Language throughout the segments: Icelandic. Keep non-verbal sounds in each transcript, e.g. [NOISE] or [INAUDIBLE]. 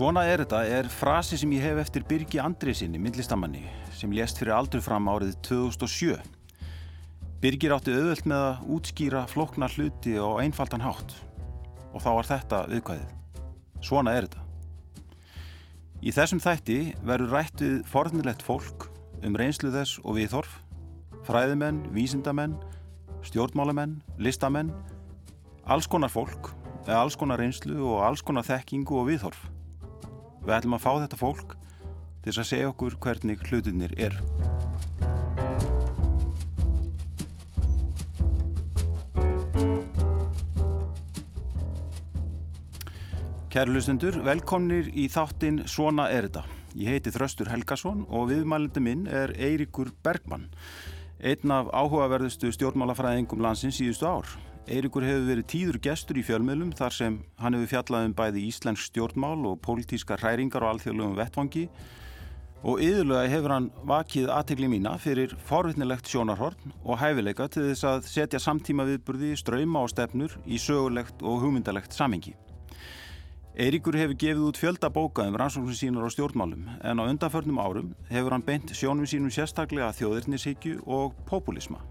Svona er þetta er frasi sem ég hef eftir Birgi Andriðsinni, myndlistamanni, sem lést fyrir aldrei fram árið 2007. Birgir átti auðvöld með að útskýra flokna hluti og einfaldan hátt. Og þá var þetta viðkvæðið. Svona er þetta. Í þessum þætti verður rætt við fornilegt fólk um reynslu þess og viðhorf, fræðimenn, vísindamenn, stjórnmálamenn, listamenn, alls konar fólk, alls konar reynslu og alls konar þekkingu og viðhorf. Við ætlum að fá þetta fólk til að segja okkur hvernig hlutinir er. Kæru lustendur, velkomnir í þáttinn Svona er þetta. Ég heiti Þröstur Helgason og viðmælindi minn er Eiríkur Bergmann, einn af áhugaverðustu stjórnmálafræðingum landsins síðustu ár. Eirikur hefur verið tíður gestur í fjölmiðlum þar sem hann hefur fjallað um bæði íslensk stjórnmál og pólitíska hræringar og alþjóðlegum vettvangi og yðurlega hefur hann vakið aðtegli mína fyrir forvittnilegt sjónarhorn og hæfileika til þess að setja samtíma viðburði, ströyma og stefnur í sögulegt og hugmyndalegt samengi. Eirikur hefur gefið út fjölda bóka um rannsóknum sínur á stjórnmálum en á undanförnum árum hefur hann beint sjónum sínum sérstaklega þjóðirnisíkju og populisma.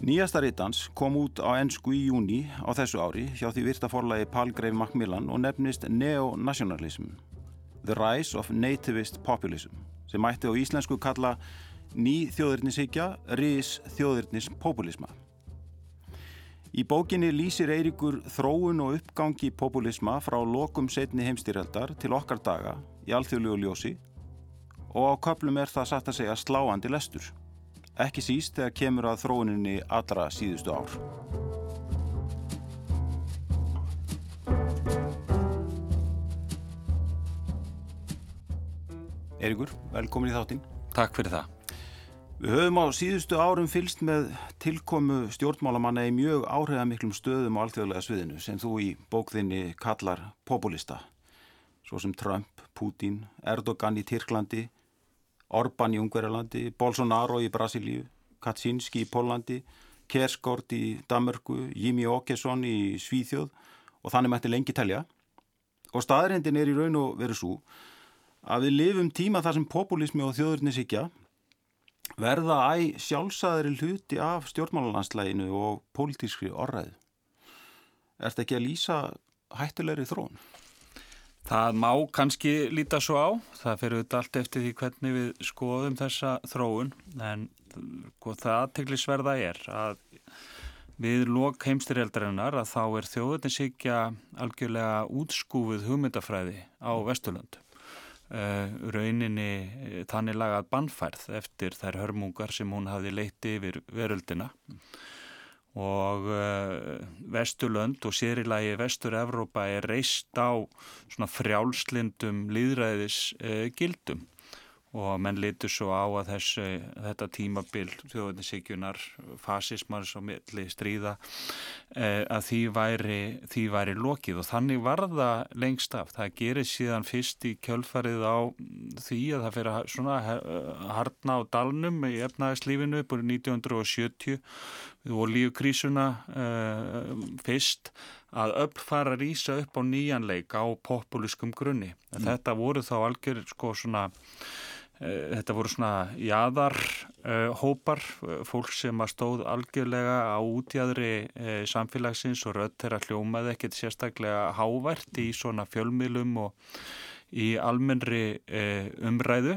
Nýjasta rittans kom út á ennsku í júni á þessu ári hjá því virta forlagi Palgrave Macmillan og nefnist Neo-Nationalism The Rise of Nativist Populism sem mætti á íslensku kalla ný þjóðurnisíkja Rís þjóðurnispopulisma Í bókinni lýsir Eiríkur þróun og uppgangi populisma frá lokum setni heimstýrjaldar til okkar daga í alþjóðlegu ljósi og á köplum er það satt að segja sláandi lestur ekki síst þegar kemur að þróuninni allra síðustu ár. Erikur, velkomin í þáttinn. Takk fyrir það. Við höfum á síðustu árum fylst með tilkomu stjórnmálamanna í mjög áhrifamiklum stöðum á alþjóðlega sviðinu sem þú í bókðinni kallar populista. Svo sem Trump, Putin, Erdogan í Tyrklandi, Orbán í Ungverjalandi, Bolsonaro í Brasilíu, Kaczynski í Pólandi, Kerskort í Damörgu, Jimmy Åkesson í Svíþjóð og þannig mætti lengi telja. Og staðrindin er í raun og veru svo að við lifum tíma þar sem populismi og þjóðurnisíkja verða æg sjálfsæðri hluti af stjórnmálalandslæginu og pólitískri orðræðu. Er þetta ekki að lýsa hættulegri þrón? Það má kannski líta svo á, það fyrir auðvitað allt eftir því hvernig við skoðum þessa þróun. En sko, það aðteglisverða er að við lók heimstyrjaldarinnar að þá er þjóðutinsíkja algjörlega útskúfuð hugmyndafræði á Vesturlund. Uh, rauninni eh, þannig lagað bannfærð eftir þær hörmungar sem hún hafi leitt yfir veröldina og uh, Vesturlönd og sérilagi Vestur-Evrópa er reist á frjálslindum líðræðis gildum og menn litur svo á að þessu, þetta tímabild þjóðninsíkjunar, fasismar svo milli stríða eh, að því væri, því væri lokið. Og þannig var það lengst af. Það gerir síðan fyrst í kjölfarið á því að það fyrir svona harna á dalnum í efnaðislífinu búin 1970 og lífkrísuna eh, fyrst að upp fara að rýsa upp á nýjanleik á populiskum grunni. Mm. Þetta voru þá algjör sko svona Eh, þetta voru svona jæðarhópar, uh, eh, fólk sem að stóð algjörlega á útjæðri uh, samfélagsins og rödd þeirra hljómaði ekkert sérstaklega hávært í svona fjölmiðlum og í almennri uh, umræðu.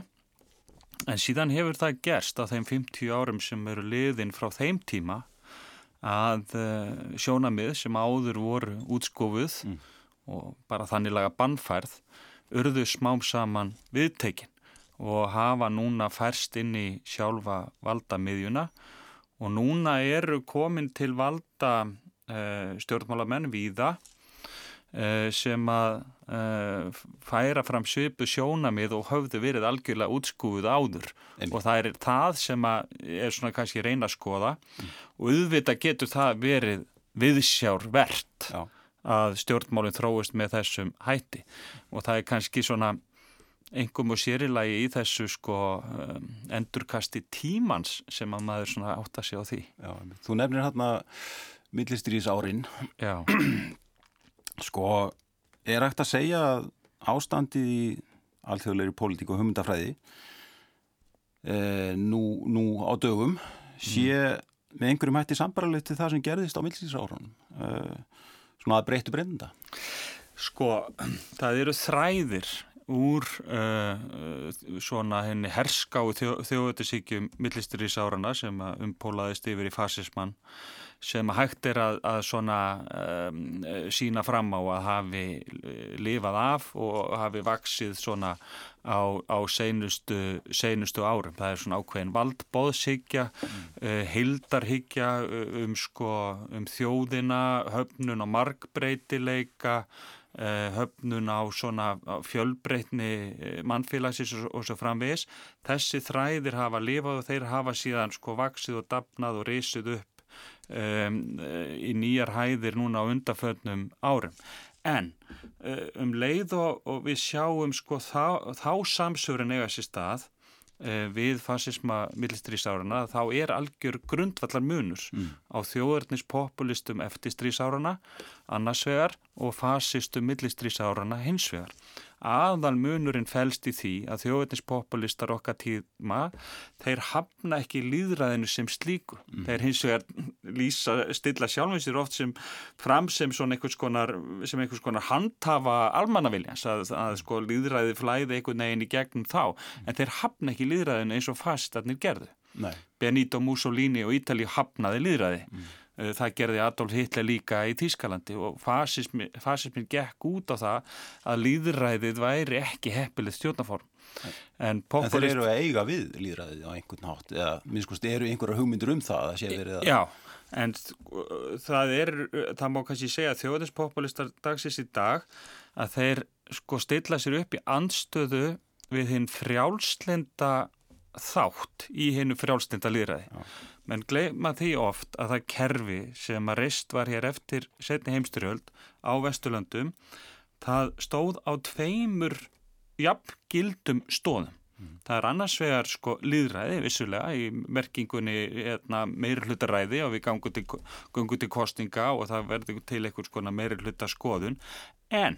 En síðan hefur það gerst á þeim 50 árum sem eru liðin frá þeim tíma að sjónamið sem áður voru útskofuð mm. og bara þannig laga bannfærð urðu smám saman viðtekinn og hafa núna færst inn í sjálfa valdamiðjuna og núna eru komin til valda uh, stjórnmálamenn viða sem að uh, færa fram svipu sjónamið og höfðu verið algjörlega útskúið áður. Enn. og það er það sem er svona kannski reyna að skoða. Mm. og auðvitað getur það verið viðsjárvert Já. að stjórnmálinn þróist með þessum hætti. Og það er kannski svona engum og sérilagi í þessu sko um, endurkasti tímans sem að maður svona átt að sé á því. Já, Þú nefnir hérna millistrís árin Já [CLEARS THROAT] Sko, er ekkert að segja að, ástandið í alþjóðleiri pólitík og humundafræði e, nú, nú á dögum sé mm. með einhverjum hætti sambaralegt til það sem gerðist á millsísárunum e, svona að breytu breyndunda Sko, það eru þræðir úr uh, svona henni herská þjó, þjóðutisíkjum millisturísárana sem umpólaðist yfir í fasismann sem hægt er að, að svona um, sína fram á að hafi lifað af og hafi vaksið svona á, á seinustu, seinustu árum. Það er svona ákveðin valdbóðshyggja, mm. uh, hildarhyggja um, sko, um þjóðina, höfnun og markbreytileika, uh, höfnun á svona fjölbreytni mannfélagsins og, og svo framvegis. Þessi þræðir hafa lifað og þeir hafa síðan sko vaksið og dapnað og reysið upp um, í nýjar hæðir núna á undaföldnum árum. En uh, um leið og, og við sjáum sko þá, þá samsöfurinn eiga sér stað uh, við fascisma millistrísárarna þá er algjör grundvallar munur mm. á þjóðarnispopulistum eftir strísárarna annars vegar og fascistum millistrísárarna hins vegar aðal munurinn fælst í því að þjóðveitnispopulistar okkar tíma þeir hafna ekki líðræðinu sem slíku. Mm. Þeir hins vegar lýsa, stilla sjálfinsir oft sem fram sem svona einhvers konar, sem einhvers konar handhafa almannaviljans að, að sko líðræði flæði einhvern veginn í gegnum þá en þeir hafna ekki líðræðinu eins og fastatnir gerðu. Nei. Benito Mussolini og Ítali hafnaði líðræði. Mm. Eh, það gerði Adolf Hitler líka í Tískalandi og fasismin, fasismin gekk út á það að líðræðið væri ekki heppilið stjórnaform. En, en þeir eru að eiga við líðræðið á einhvern nátt eða minnskust eru einhverja hugmyndur um það að sé verið að... Já, en það er, það má kannski segja að þjóðinspopulistar dagsins í dag að þeir sko stilla sér upp í andstöðu við hinn frjálslenda þátt í hennu frjálslenda líðræði. Menn gleyma því oft að það kerfi sem að reist var hér eftir setni heimstyrjöld á Vesturlöndum það stóð á tveimur jafn gildum stóðum. Mm. Það er annars vegar sko líðræði vissulega í merkingunni hérna, meiri hlutaræði og við gangum til, til kostinga og það verður til einhvers meiri hluta skoðun en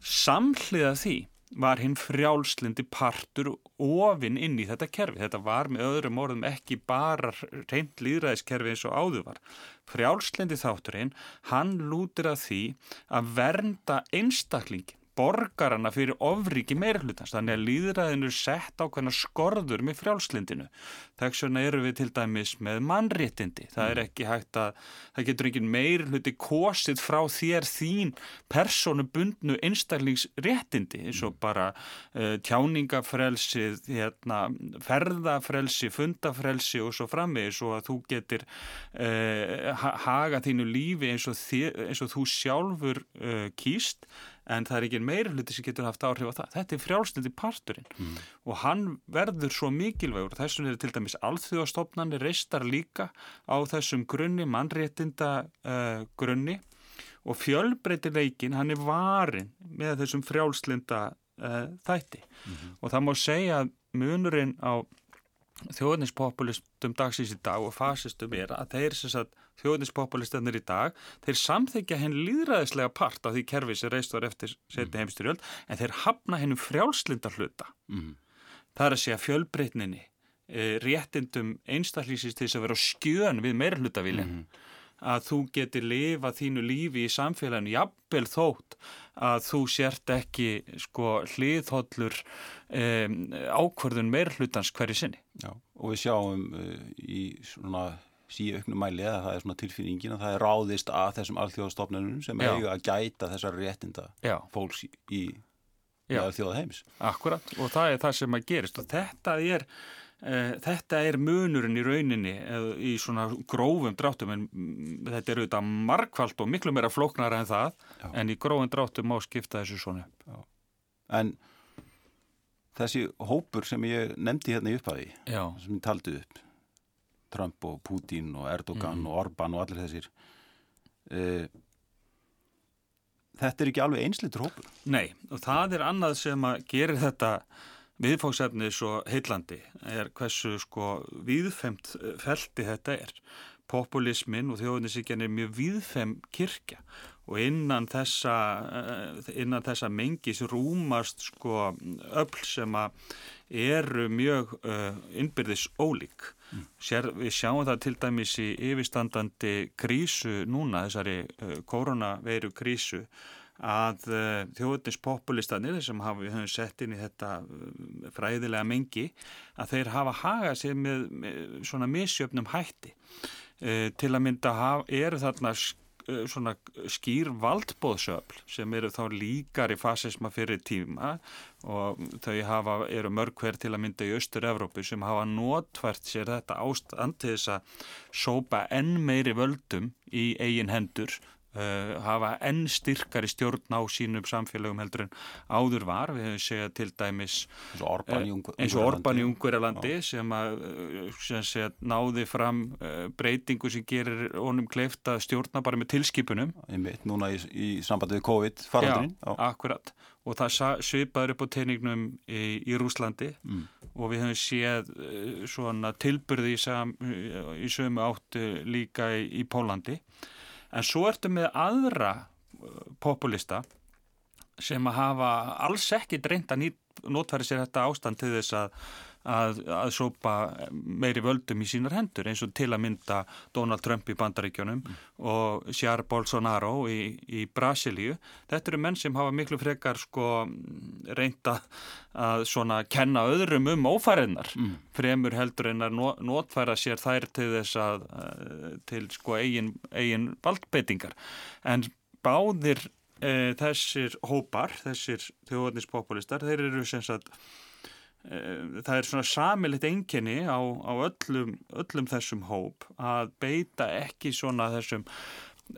samhliða því var hinn frjálslindi partur ofinn inn í þetta kerfi. Þetta var með öðrum orðum ekki bara reynd líðræðiskerfi eins og áður var. Frjálslindi þátturinn, hann lútir að því að vernda einstaklingi borgarana fyrir ofriki meirhlutans þannig að líðræðinu er sett á hvernig skorður með frjálslindinu þess vegna eru við til dæmis með mannréttindi það er mm. ekki hægt að það getur ekki meirhluti kosið frá þér þín personubundnu einstaklingsréttindi eins og mm. bara uh, tjáningafrelsi hérna, ferðafrelsi fundafrelsi og svo framvegis og að þú getur uh, haga þínu lífi eins og, þið, eins og þú sjálfur uh, kýst en það er ekki meira hluti sem getur haft áhrif á það. Þetta er frjálsniti parturinn mm. og hann verður svo mikilvægur. Þessum er til dæmis alþjóðastofnani reistar líka á þessum grunni, mannréttinda uh, grunni og fjölbreytileikin hann er varin með þessum frjálslinda uh, þætti mm -hmm. og það má segja að munurinn á þjóðnispopulistum dagsins í dag og fasistum er að þeir þjóðnispopulistarnir í dag, þeir samþykja henn líðræðislega part af því kerfi sem reist var eftir setni mm. heimstyrjöld en þeir hafna hennum frjálslindar hluta. Mm. Það er að segja fjölbreytninni, e, réttindum einstaklýsist til þess að vera á skjön við meirhlutavílinn. Mm. Að þú getur lifa þínu lífi í samfélaginu jafnvel þótt að þú sért ekki sko hliðhóllur um, ákvörðun meirhlutans hverju sinni. Já, og við sjáum uh, í svona síu auknum mæli að það er svona tilfinningin að það er ráðist að þessum alþjóðastofnunum sem Já. eiga að gæta þessar réttinda Já. fólks í alþjóða heims. Akkurat og það er það sem að gerist og þetta er þetta er munurinn í rauninni uh, í svona grófum dráttum en mm, þetta er auðvitað markvallt og miklu meira flóknara en það Já. en í grófum dráttum má skipta þessu svona upp. En þessi hópur sem ég nefndi hérna í upphæði sem ég taldi upp Trump og Putin og Erdogan mm. og Orban og allir þessir uh, þetta er ekki alveg einslitur hópur Nei, og það er annað sem að gera þetta viðfóksefni svo heillandi er hversu sko viðfemt felti þetta er populismin og þjóðunisíkjan er mjög viðfem kirkja og innan þessa, innan þessa mengis rúmast sko öll sem eru mjög uh, innbyrðis ólík. Mm. Sér, við sjáum það til dæmis í yfirstandandi krísu núna, þessari uh, koronaveiru krísu, að uh, þjóðnispopulistanir sem hafa, við höfum sett inn í þetta uh, fræðilega mengi, að þeir hafa hagað sér með, með svona misjöfnum hætti. Uh, til að mynda haf, eru þarna Eh, svona skýr valdbóðsöfl sem eru þá líkar í fasisma fyrir tíma og þau hafa, eru mörg hver til að mynda í Östur-Európu sem hafa notvært sér þetta ástand til þess að sópa enn meiri völdum í eigin hendur Uh, hafa enn styrkari stjórn á sínum samfélagum heldur en áður var, við hefum segjað til dæmis eins og Orban í Ungverjalandi. Sem að eh, sem segja, náði fram uh, breytingu sem gerir honum kleift að stjórna bara með tilskipunum. Einmitt, Núna í, í sambandi við COVID-farandrin Já, Já, akkurat. Og það svipaður upp á tegningnum í, í Rúslandi mm. og við hefum séð uh, svona tilburði í, sam, í sömu áttu líka í, í Pólandi en svo ertu með aðra uh, populista sem að hafa alls ekki dreint að notfæri sér þetta ástand til þess að að, að sópa meiri völdum í sínar hendur eins og til að mynda Donald Trump í bandaríkjónum mm. og Jair Bolsonaro í, í Brasilíu. Þetta eru menn sem hafa miklu frekar sko reynda að svona kenna öðrum um ófæriðnar mm. fremur heldur en að notfæra sér þær til þess að til sko eigin, eigin valdbeitingar. En báðir e, þessir hópar, þessir þjóðnispopulistar, þeir eru sem sagt Eh, það er svona samilit enginni á, á öllum, öllum þessum hóp að beita ekki svona þessum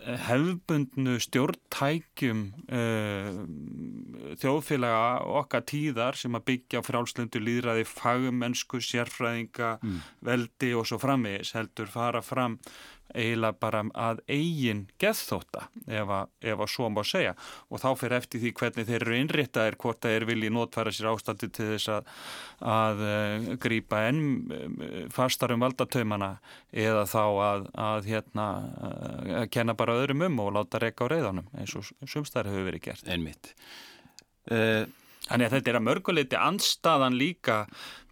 eh, hefbundnu stjórntækjum uh, þjóðfélaga okkar tíðar sem að byggja á frálslendu líðræði fagmennsku, sérfræðinga, mm. veldi og svo framvegis heldur fara fram eiginlega bara að eigin geðþóta ef að, ef að svo má segja og þá fyrir eftir því hvernig þeir eru innréttaðir hvort þeir vilji notfæra sér ástandi til þess að, að uh, grýpa enn uh, fastar um valdatöymana eða þá að, að hérna að kenna bara öðrum um og láta reyka á reyðanum eins og sumstæðar hefur verið gert. Einmitt. Uh, Þannig að þetta er að mörguleiti anstaðan líka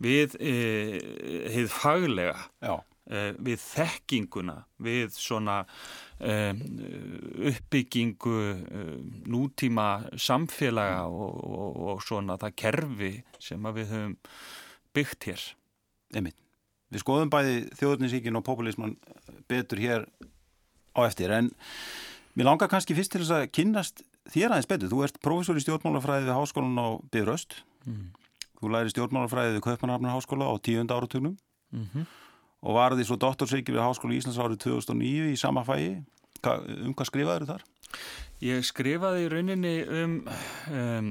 við heið faglega. Já við þekkinguna, við svona uh, uppbyggingu uh, nútíma samfélaga og, og, og svona það kerfi sem við höfum byggt hér. Einmitt. Við skoðum bæði þjóðurnisíkin og populisman betur hér á eftir en mér langar kannski fyrst til þess að kynnast þér aðeins betur. Þú ert professor í stjórnmálafræði við háskólan á Bifröst. Mm. Þú læri stjórnmálafræði við Kaupanarhafnar háskóla á tíunda áratögnum. Mm -hmm og varði svo doktorsveiki við Háskólu Íslands árið 2009 í sama fæi. Um hvað skrifaður þar? Ég skrifaði í rauninni um, um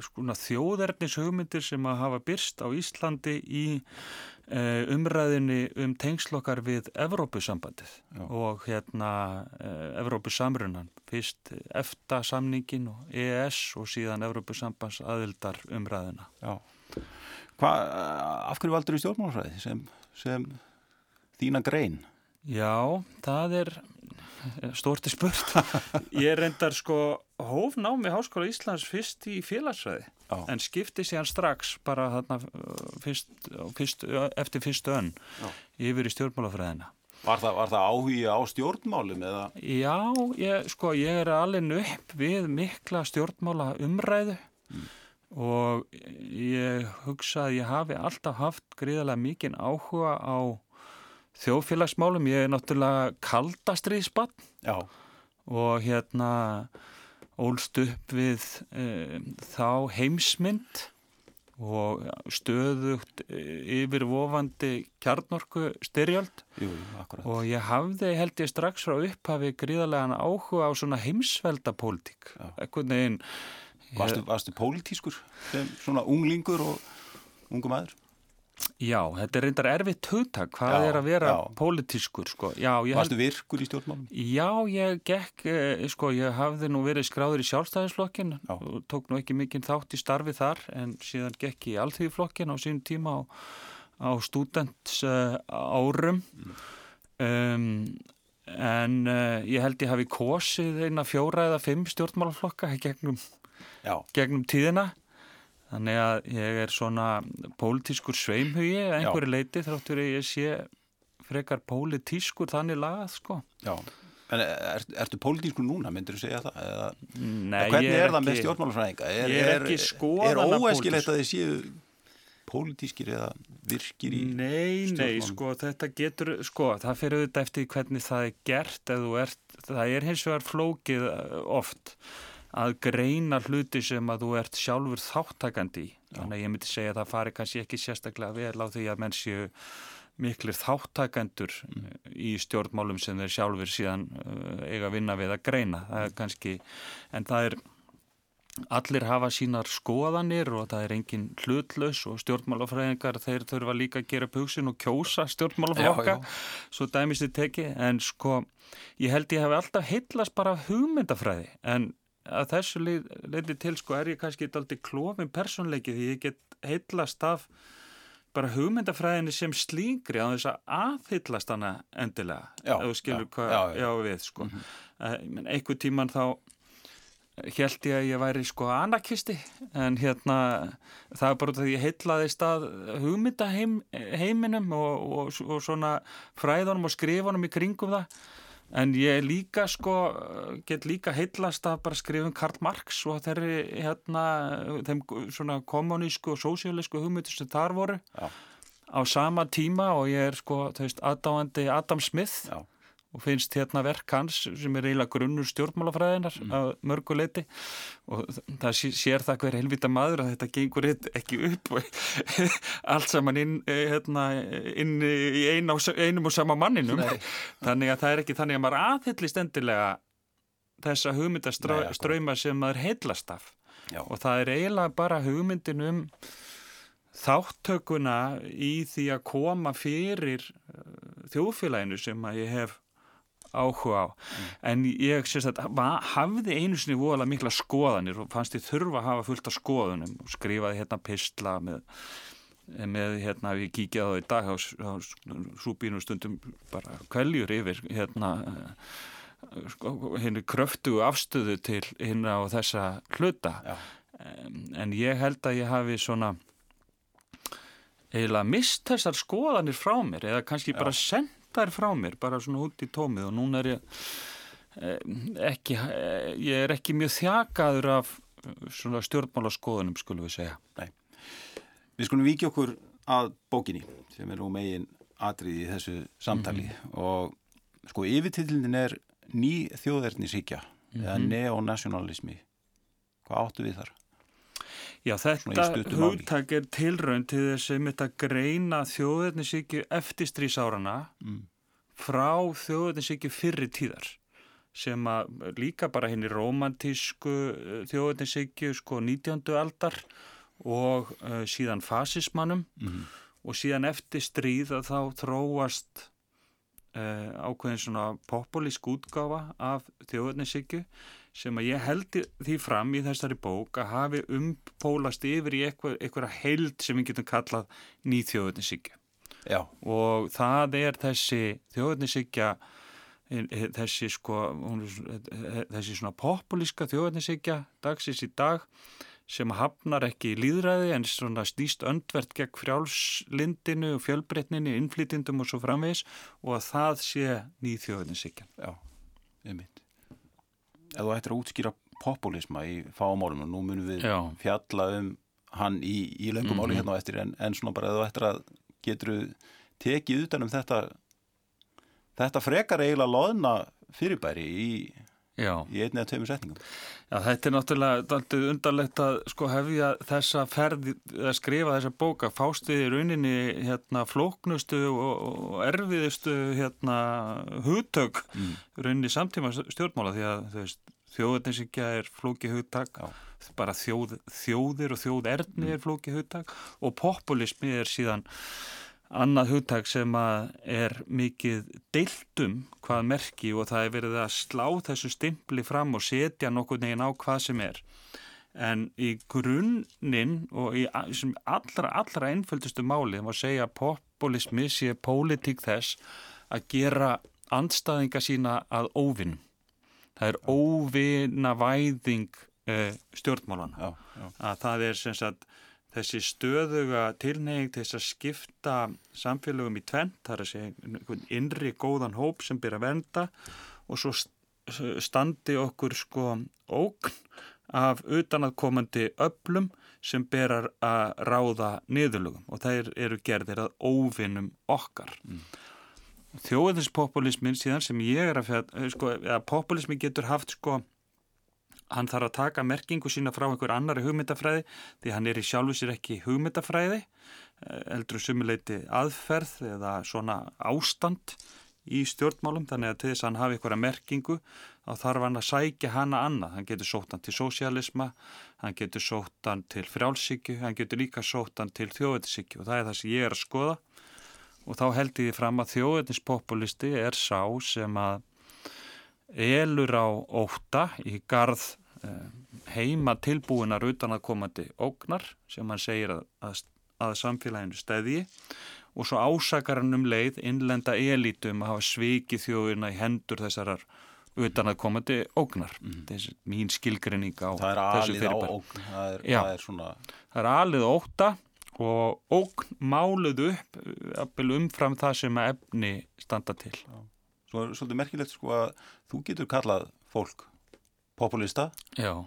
skona, þjóðernis hugmyndir sem að hafa byrst á Íslandi í uh, umræðinni um tengslokkar við Evrópusambandið Já. og hérna uh, Evrópusamrunan, fyrst EFTA samningin og EES og síðan Evrópusambands aðildar umræðina. Já. Hva, af hverju valdur í stjórnmálfræði sem sem þína grein? Já, það er stórti spurt. Ég reyndar sko hófnámi Háskóla Íslands fyrst í félagsræði Já. en skipti sér strax bara þarna fyrst, fyrst, eftir fyrstu önn yfir í stjórnmálafræðina. Var það, var það áhuga á stjórnmálum eða? Já, ég, sko ég er alveg upp við mikla stjórnmála umræðu mm og ég hugsa að ég hafi alltaf haft gríðarlega mikinn áhuga á þjóðfélagsmálum. Ég er náttúrulega kaldastriðspann og hérna ólst upp við e, þá heimsmynd og stöðugt e, yfir vofandi kjarnorku styrjöld Jú, og ég hafði held ég strax frá upphafi gríðarlegan áhuga á svona heimsveldapólitík. Eitthvað neginn Varstu, varstu pólitískur sem svona unglingur og ungum aður? Já, þetta er reyndar erfitt hugtak, hvað já, er að vera já. pólitískur, sko. Já, Varstu held... virkur í stjórnmálum? Já, ég gekk, eh, sko, ég hafði nú verið skráður í sjálfstæðisflokkin og tók nú ekki mikinn þátt í starfi þar en síðan gekk í allþýðiflokkin á sín tíma á, á stúdents uh, árum um, en uh, ég held ég hafi kosið eina fjóra eða fimm stjórnmálaflokka gegnum, gegnum tíðina. Þannig að ég er svona pólitískur sveimhugi einhverju leiti þráttur að ég sé frekar pólitískur þannig lagað sko. Já. En er, ertu pólitískur núna, myndir þú segja það? Eða, Nei, hvernig er, er það með stjórnmálafræðinga? Er, ég er ekki skoðan Er óæskilegt að þið séu pólitískir eða virkir í Nei, nei, sko, þetta getur, sko, það fyrir auðvitað eftir hvernig það er gert. Eða þú ert, það er hins vegar flókið eh, oft að greina hluti sem að þú ert sjálfur þáttakandi í. Þannig að ég myndi segja að það fari kannski ekki sérstaklega vel á því að menn séu miklir þáttakendur mm. í stjórnmálum sem þeir sjálfur síðan uh, eiga að vinna við að greina. Það er kannski, en það er, allir hafa sínar skoðanir og það er engin hlutlaus og stjórnmálafræðingar þeir þurfa líka að gera pugsin og kjósa stjórnmálaflokka, svo dæmis þið teki, en sko, ég held ég hef alltaf heitlast bara hugmyndafræði, en að þessu leiti til sko er ég kannski eitthvað klófin personleiki því ég get heitlast af bara hugmyndafræðinni sem slíngri á þess að aðhyllast hana endilega, ef þú skilur já, hvað já, já. já við sko mm -hmm. einhver tíman þá held ég að ég væri sko anakisti en hérna það er bara því ég heitlaðist að hugmyndaheiminum og, og, og svona fræðunum og skrifunum í kringum það En ég líka sko, get líka heitlast að bara skrifum Karl Marx og þeirri hérna, þeim svona kommunísku og sósíalísku hugmyndir sem þar voru Já. á sama tíma og ég er sko, þú veist, aðdáandi Adam Smith Já og finnst hérna verk hans sem er eiginlega grunnur stjórnmálafræðinar mm. að mörguleiti og það sér það hver helvita maður að þetta gengur ekki upp [LAUGHS] allt saman inn, eh, hérna, inn í ein á, einum og sama manninum Nei. þannig að það er ekki þannig að maður aðhyllist endilega þessa hugmyndaströyma sem maður heillast af Já. og það er eiginlega bara hugmyndin um þáttökuna í því að koma fyrir eh, þjóðfélaginu sem að ég hef áhuga á mm. en ég sést að hafði einu sinni voðalega mikla skoðanir og fannst ég þurfa að hafa fullt af skoðunum og skrifaði hérna pistla með, með hérna við kíkjaði á í dag á, á súbínu stundum bara kvæljur yfir hérna henni kröftu afstöðu til hérna á þessa hluta um, en ég held að ég hafi svona eiginlega mist þessar skoðanir frá mér eða kannski Já. bara sendt þær frá mér bara svona út í tómið og núna er ég eh, ekki, eh, ég er ekki mjög þjakaður af svona stjórnmálaskoðunum skulum við segja. Nei. Við skulum viki okkur að bókinni sem er nú megin atriði í þessu samtali mm -hmm. og sko yfirtillin er ný þjóðverðnisíkja mm -hmm. eða neonationalismi. Hvað áttu við þar? Já, þetta hugtak er tilraun til þess að greina þjóðverðnisíkju eftir strísárana mm. frá þjóðverðnisíkju fyrri tíðar sem að líka bara henni romantísku eh, þjóðverðnisíkju sko 19. aldar og uh, síðan fasismannum mm. og síðan eftir stríð að þá þróast uh, ákveðin svona populísk útgáfa af þjóðverðnisíkju sem að ég held því fram í þessari bók að hafi umpólast yfir í eitthvað heild sem við getum kallað nýþjóðuninsíkja og það er þessi þjóðuninsíkja þessi sko þessi svona populíska þjóðuninsíkja dagsins í dag sem hafnar ekki í líðræði en svona stýst öndvert gegn frjálslindinu og fjölbreytninu, innflytindum og svo framvegs og að það sé nýþjóðuninsíkja Já, mynd ef þú ættir að útskýra populisma í fámálum og nú munum við Já. fjalla um hann í, í löngumáli mm -hmm. hérna á eftir en, en svona bara ef þú ættir að getur tekið utanum þetta þetta frekar eiginlega loðna fyrirbæri í, í einni að töfum setningum Já, þetta er náttúrulega undarlegt að sko hefja þessa ferði að skrifa þessa bóka fástuði í rauninni hérna flóknustu og, erfiðustu hérna hugtök mm. rauninni samtíma stjórnmála því að veist þjóðninsingja er flóki hugtak, bara þjóð, þjóðir og þjóðerni mm. er flóki hugtak og populismi er síðan annað hugtak sem er mikið deiltum hvað merki og það er verið að slá þessu stimpli fram og setja nokkur neginn á hvað sem er. En í grunninn og í allra, allra einföldustu máli, má segja að populismi sé pólitík þess að gera andstaðinga sína að óvinnum. Það er óvinna væðing uh, stjórnmálana. Já, já. Að það er sem sagt þessi stöðuga tilneying til þess að skipta samfélögum í tvent, það er að segja innri góðan hóp sem byrja að venda og svo standi okkur sko ókn af utanaðkomandi öllum sem berar að ráða niðurlugum og það eru gerðir að óvinnum okkar. Mm. Þjóðinspopulismin síðan sem ég er að fjalla, sko, að populismi getur haft sko hann þarf að taka merkingu sína frá einhver annari hugmyndafræði því hann er í sjálfu sér ekki hugmyndafræði eldru sumuleiti aðferð eða svona ástand í stjórnmálum þannig að til þess að hann hafi einhverja merkingu þá þarf hann að sækja hana annað. Hann getur sótt hann til sósialisma hann getur sótt hann til frjálsíkju hann getur líka sótt hann til þjóðetisíkju og það er það sem ég er að skoða. Og þá held ég fram að þjóðetispopulisti er sá sem að elur á óta í garð eh, heima tilbúinar utan að komandi ógnar sem hann segir að, að, að samfélaginu stæði og svo ásakar hann um leið innlenda elítum að hafa svikið þjóðina í hendur þessarar utan að komandi ógnar mm. þessi mín skilgrinning á þessu fyrirbæri. það, það er svona það er alið óta og ógn máluð upp umfram það sem efni standa til. Já. Svo er svolítið merkilegt sko að þú getur kallað fólk populista Já.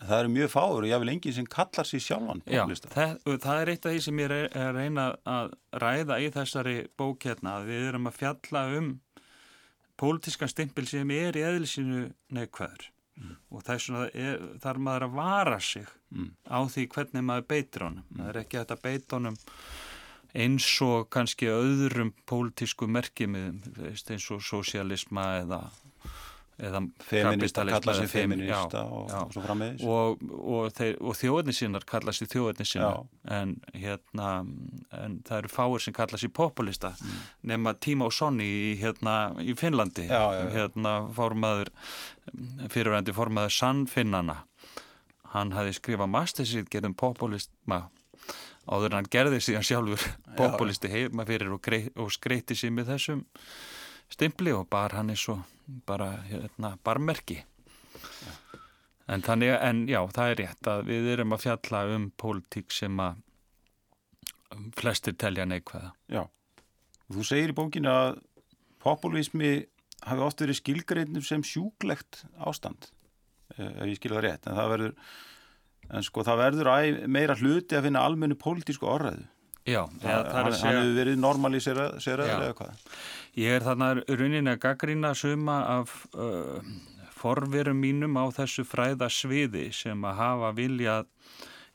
það eru mjög fáur og ég vil enginn sem kallar sér sjálfan. Já, það, það er eitt af því sem ég er að reyna að ræða í þessari bók hérna að við erum að fjalla um pólitískan stimpil sem er í eðlisínu neikvæður mm. og það er maður að vara sig mm. á því hvernig maður beitir honum. Mm. Það er ekki að beita honum eins og kannski öðrum pólitísku merkimiðum eins og sosialisma eða eða feminista kalla sér feminista og, og svo frammeðis og, og, og þjóðnisinnar kalla sér þjóðnisinnar en hérna en það eru fáir sem kalla sér populista. Mm. nema Tíma og Sonni í, hérna, í Finnlandi. Já, já, já. hérna formaður fyrirvændi formaður Sannfinnana hann hafi skrifað mastersýtt getum populisma áður en hann gerði síðan sjálfur populisti heima fyrir og, og skreyti sér með þessum stimpli og bar hann eins og bara hérna, barmerki. Já. en þannig, en já, það er rétt að við erum að fjalla um pólitík sem að flestir telja neikvæða. Já, þú segir í bókinu að populismi hafi oft verið skilgreitnum sem sjúklegt ástand eh, ef ég skilða rétt, en það verður en sko það verður meira hluti að finna almennu pólitísku orðræðu Já, Þa, hann hefur verið normalíserað eða hvað? Ég er þarna rauninni að gaggrína suma af uh, forverum mínum á þessu fræða sviði sem að hafa viljað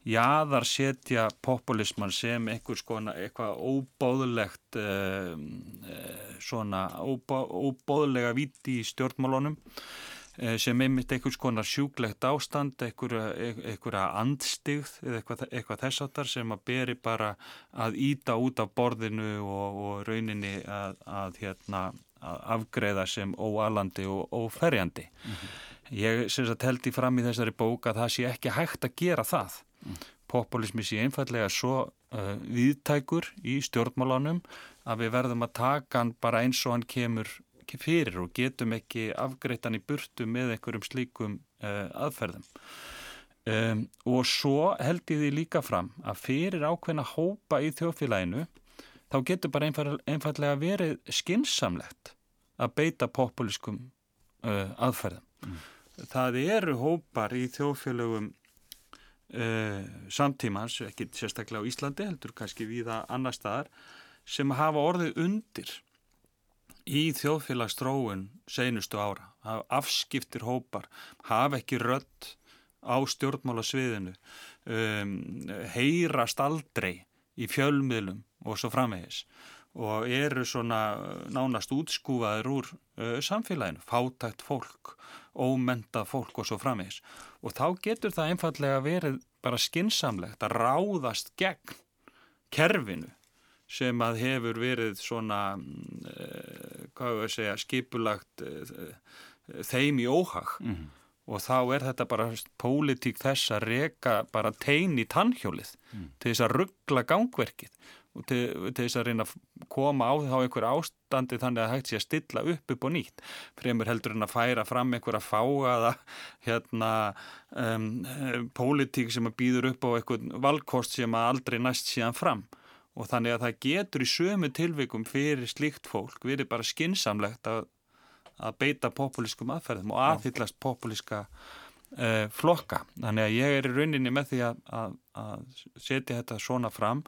jaðar setja populisman sem konar eitthvað óbóðlegt uh, svona óbó, óbóðlega viti í stjórnmálunum sem einmitt einhvers konar sjúglegt ástand, einhverja andstigð eða eitthvað, eitthvað þessartar sem að beri bara að íta út af borðinu og, og rauninni að, að, hérna, að afgreða sem óalandi og óferjandi. Mm -hmm. Ég syns að teldi fram í þessari bók að það sé ekki hægt að gera það. Mm. Populismi sé einfallega svo uh, viðtækur í stjórnmálanum að við verðum að taka hann bara eins og hann kemur ekki fyrir og getum ekki afgreittan í burtu með einhverjum slíkum uh, aðferðum. Um, og svo held ég því líka fram að fyrir ákveðna hópa í þjóðfélaginu þá getur bara einfallega verið skinsamlegt að beita populískum uh, aðferðum. Mm. Það eru hópar í þjóðfélagum uh, samtímans, ekki sérstaklega á Íslandi, heldur kannski viða annar staðar, sem hafa orðið undir í þjóðfélagsstróun seinustu ára, afskiptir hópar, hafa ekki rött á stjórnmálasviðinu, um, heyrast aldrei í fjölmiðlum og svo framvegis og eru svona nánast útskúfaður úr uh, samfélaginu, fátækt fólk, ómenta fólk og svo framvegis. Og þá getur það einfallega verið bara skinsamlegt að ráðast gegn kerfinu sem að hefur verið svona uh, hvað við segja skipulagt uh, þeim í óhag mm -hmm. og þá er þetta bara pólitík þess að reka bara tein í tannhjólið mm. til þess að ruggla gangverkið til, til þess að reyna að koma á þá einhver ástandi þannig að hægt sé að stilla upp upp og nýtt fremur heldur en að færa fram einhver að fáaða hérna um, pólitík sem að býður upp á einhvern valkost sem að aldrei næst síðan fram og þannig að það getur í sömu tilvikum fyrir slíkt fólk verið bara skinsamlegt að, að beita populískum aðferðum og aðhyllast populíska uh, flokka. Þannig að ég er í rauninni með því að, að, að setja þetta svona fram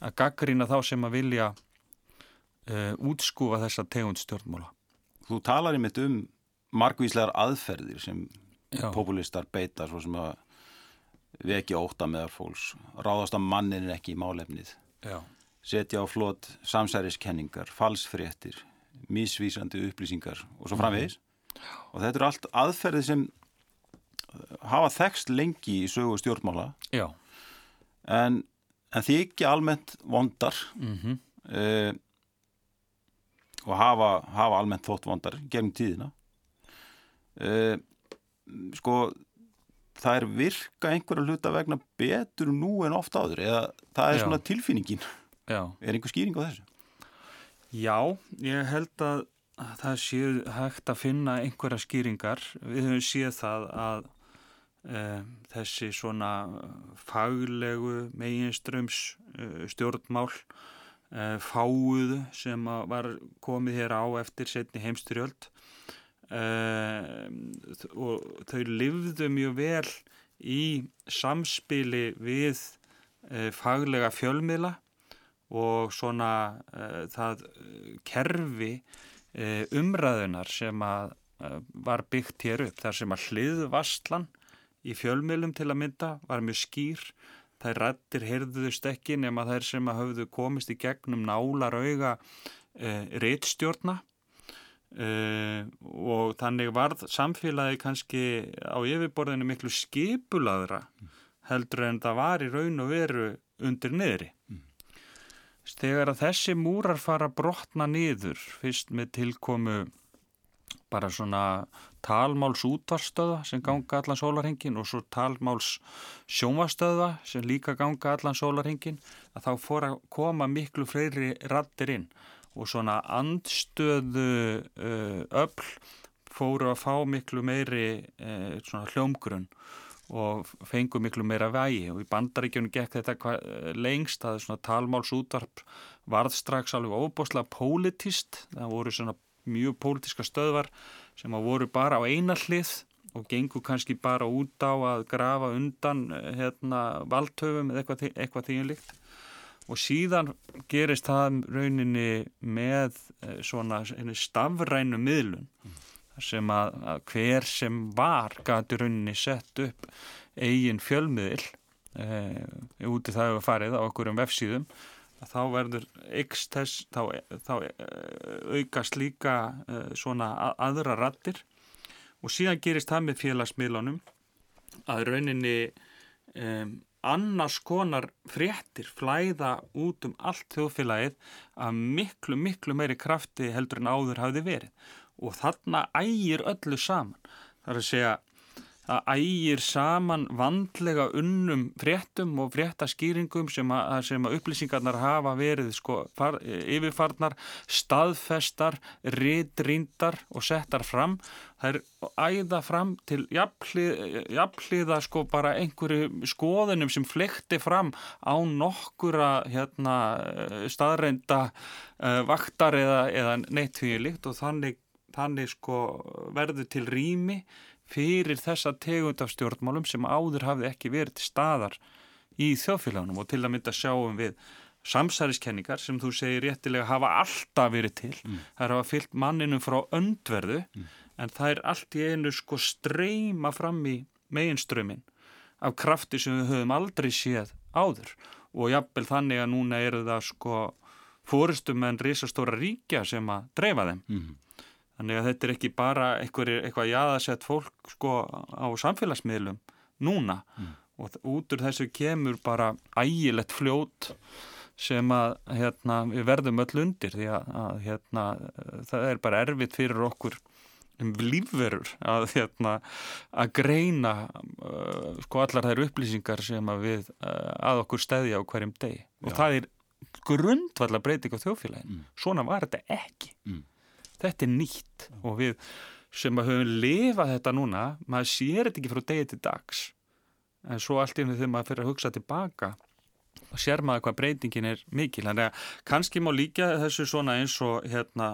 að gaggrína þá sem að vilja uh, útskúfa þessa tegund stjórnmóla. Þú talar einmitt um margvíslegar aðferðir sem Já. populistar beita svo sem að ekki óta meðar fólks ráðast að mannin ekki í málefnið Já. setja á flott samsæriskenningar, falsfréttir mísvísandi upplýsingar og svo mhm. framvegis mm. og þetta eru allt aðferði sem hafa þekst lengi í sögu stjórnmála Já. en en því ekki almennt vondar mm -hmm. uh, og hafa, hafa almennt þótt vondar gegnum tíðina uh, sko það er virka einhverja hluta vegna betur nú en ofta áður eða það er Já. svona tilfinningin Já. er einhver skýring á þessu? Já, ég held að það séu hægt að finna einhverja skýringar við höfum séð það að Uh, þessi svona faglegu meginströms uh, stjórnmál uh, fáuðu sem var komið hér á eftir setni heimstyrjöld og þau livðu mjög vel í samspili við faglega fjölmiðla og svona það kerfi umræðunar sem að var byggt hér upp þar sem að hliðvastlan í fjölmiðlum til að mynda var mjög skýr. Þær rættir heyrðuðust ekki nema þær sem að hafðu komist í gegnum nálar auga e, eh, reittstjórna eh, og þannig varð samfélagi kannski á yfirborðinu miklu skipulaðra heldur en það var í raun og veru undir niðri. Mm. Þegar að þessi múrar fara brotna niður fyrst með tilkomu bara svona talmáls útvarstöða sem ganga allan sólarhengin og svo talmáls sjónvarstöða sem líka ganga allan sólarhengin að þá fór að koma miklu fleiri rattir inn og svona andstöðu uh, öll fóru að fá miklu meiri uh, hljómgrunn og fengu miklu meira vægi. Og í bandaríkjunum gekk þetta lengst. Að svona talmáls útvarp varð strax alveg óbúslega politist, það voru svona mjög pólitiska stöðvar sem að voru bara á eina hlið og gengur kannski bara út á að grafa undan hérna, valdhöfum eða eitthvað, eitthvað þýjumlikt og síðan gerist það rauninni með eh, svona stafrænu miðlun sem að, að hver sem var gæti rauninni sett upp eigin fjölmiðil e, úti það hefur farið á okkur um vefsíðum þá verður ykst þess, þá, þá eh, aukast líka uh, svona aðra rattir og síðan gerist það með félagsmiðlunum að rauninni um, annars konar fréttir flæða út um allt þjóðfélagið að miklu, miklu meiri krafti heldur en áður hafiði verið og þarna ægir öllu saman. Það er að segja að ægir saman vandlega unnum fréttum og fréttaskýringum sem að, sem að upplýsingarnar hafa verið sko, far, yfirfarnar, staðfestar, ritrindar og settar fram. Það er æða fram til jafnliða sko bara einhverju skoðunum sem flekti fram á nokkura hérna, staðreinda uh, vaktar eða, eða neitt því líkt og þannig, þannig sko verður til rými fyrir þessa tegund af stjórnmálum sem áður hafði ekki verið til staðar í þjóðfélagunum og til að mynda sjáum við samsæriskenningar sem þú segir réttilega hafa alltaf verið til. Mm. Að hafa fyllt manninum frá öndverðu mm. en það er allt í einu sko streyma fram í meginströmin af krafti sem við höfum aldrei séð áður og jafnvel þannig að núna eru það sko fóristum en risastóra ríkja sem að dreifa þeim. Mm. Þannig að þetta er ekki bara eitthvað, eitthvað jáðasett fólk sko á samfélagsmiðlum núna mm. og út úr þessu kemur bara ægilegt fljót sem að hérna, við verðum öll undir því að, að hérna, það er bara erfitt fyrir okkur um lífverur að, hérna, að greina uh, sko allar þær upplýsingar sem að við uh, að okkur stæðja á hverjum deg og það er grundvallar breyting á þjóðfélagin. Mm. Svona var þetta ekki. Mm. Þetta er nýtt og við sem að höfum lifað þetta núna, maður sér þetta ekki frá degi til dags. En svo allt hennu þegar maður fyrir að hugsa tilbaka og sér maður hvað breytingin er mikil. Þannig að kannski má líka þessu svona eins og hérna,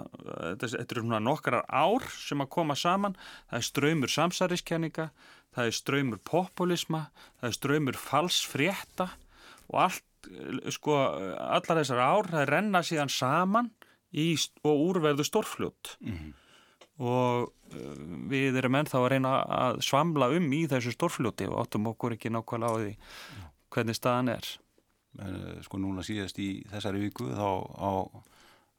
þetta eru svona nokkrar ár sem að koma saman. Það er ströymur samsæriskenninga, það er ströymur populisma, það er ströymur falsfrétta og allt, eh, sko, allar þessar ár, það renna síðan saman í, og úrverðu stórfljótt Mhm. og uh, við erum ennþá að reyna að svamla um í þessu stórfljóti og áttum okkur ekki nákvæmlega á því hvernig staðan er. En, eh, sko núna síðast í þessari viku þá á,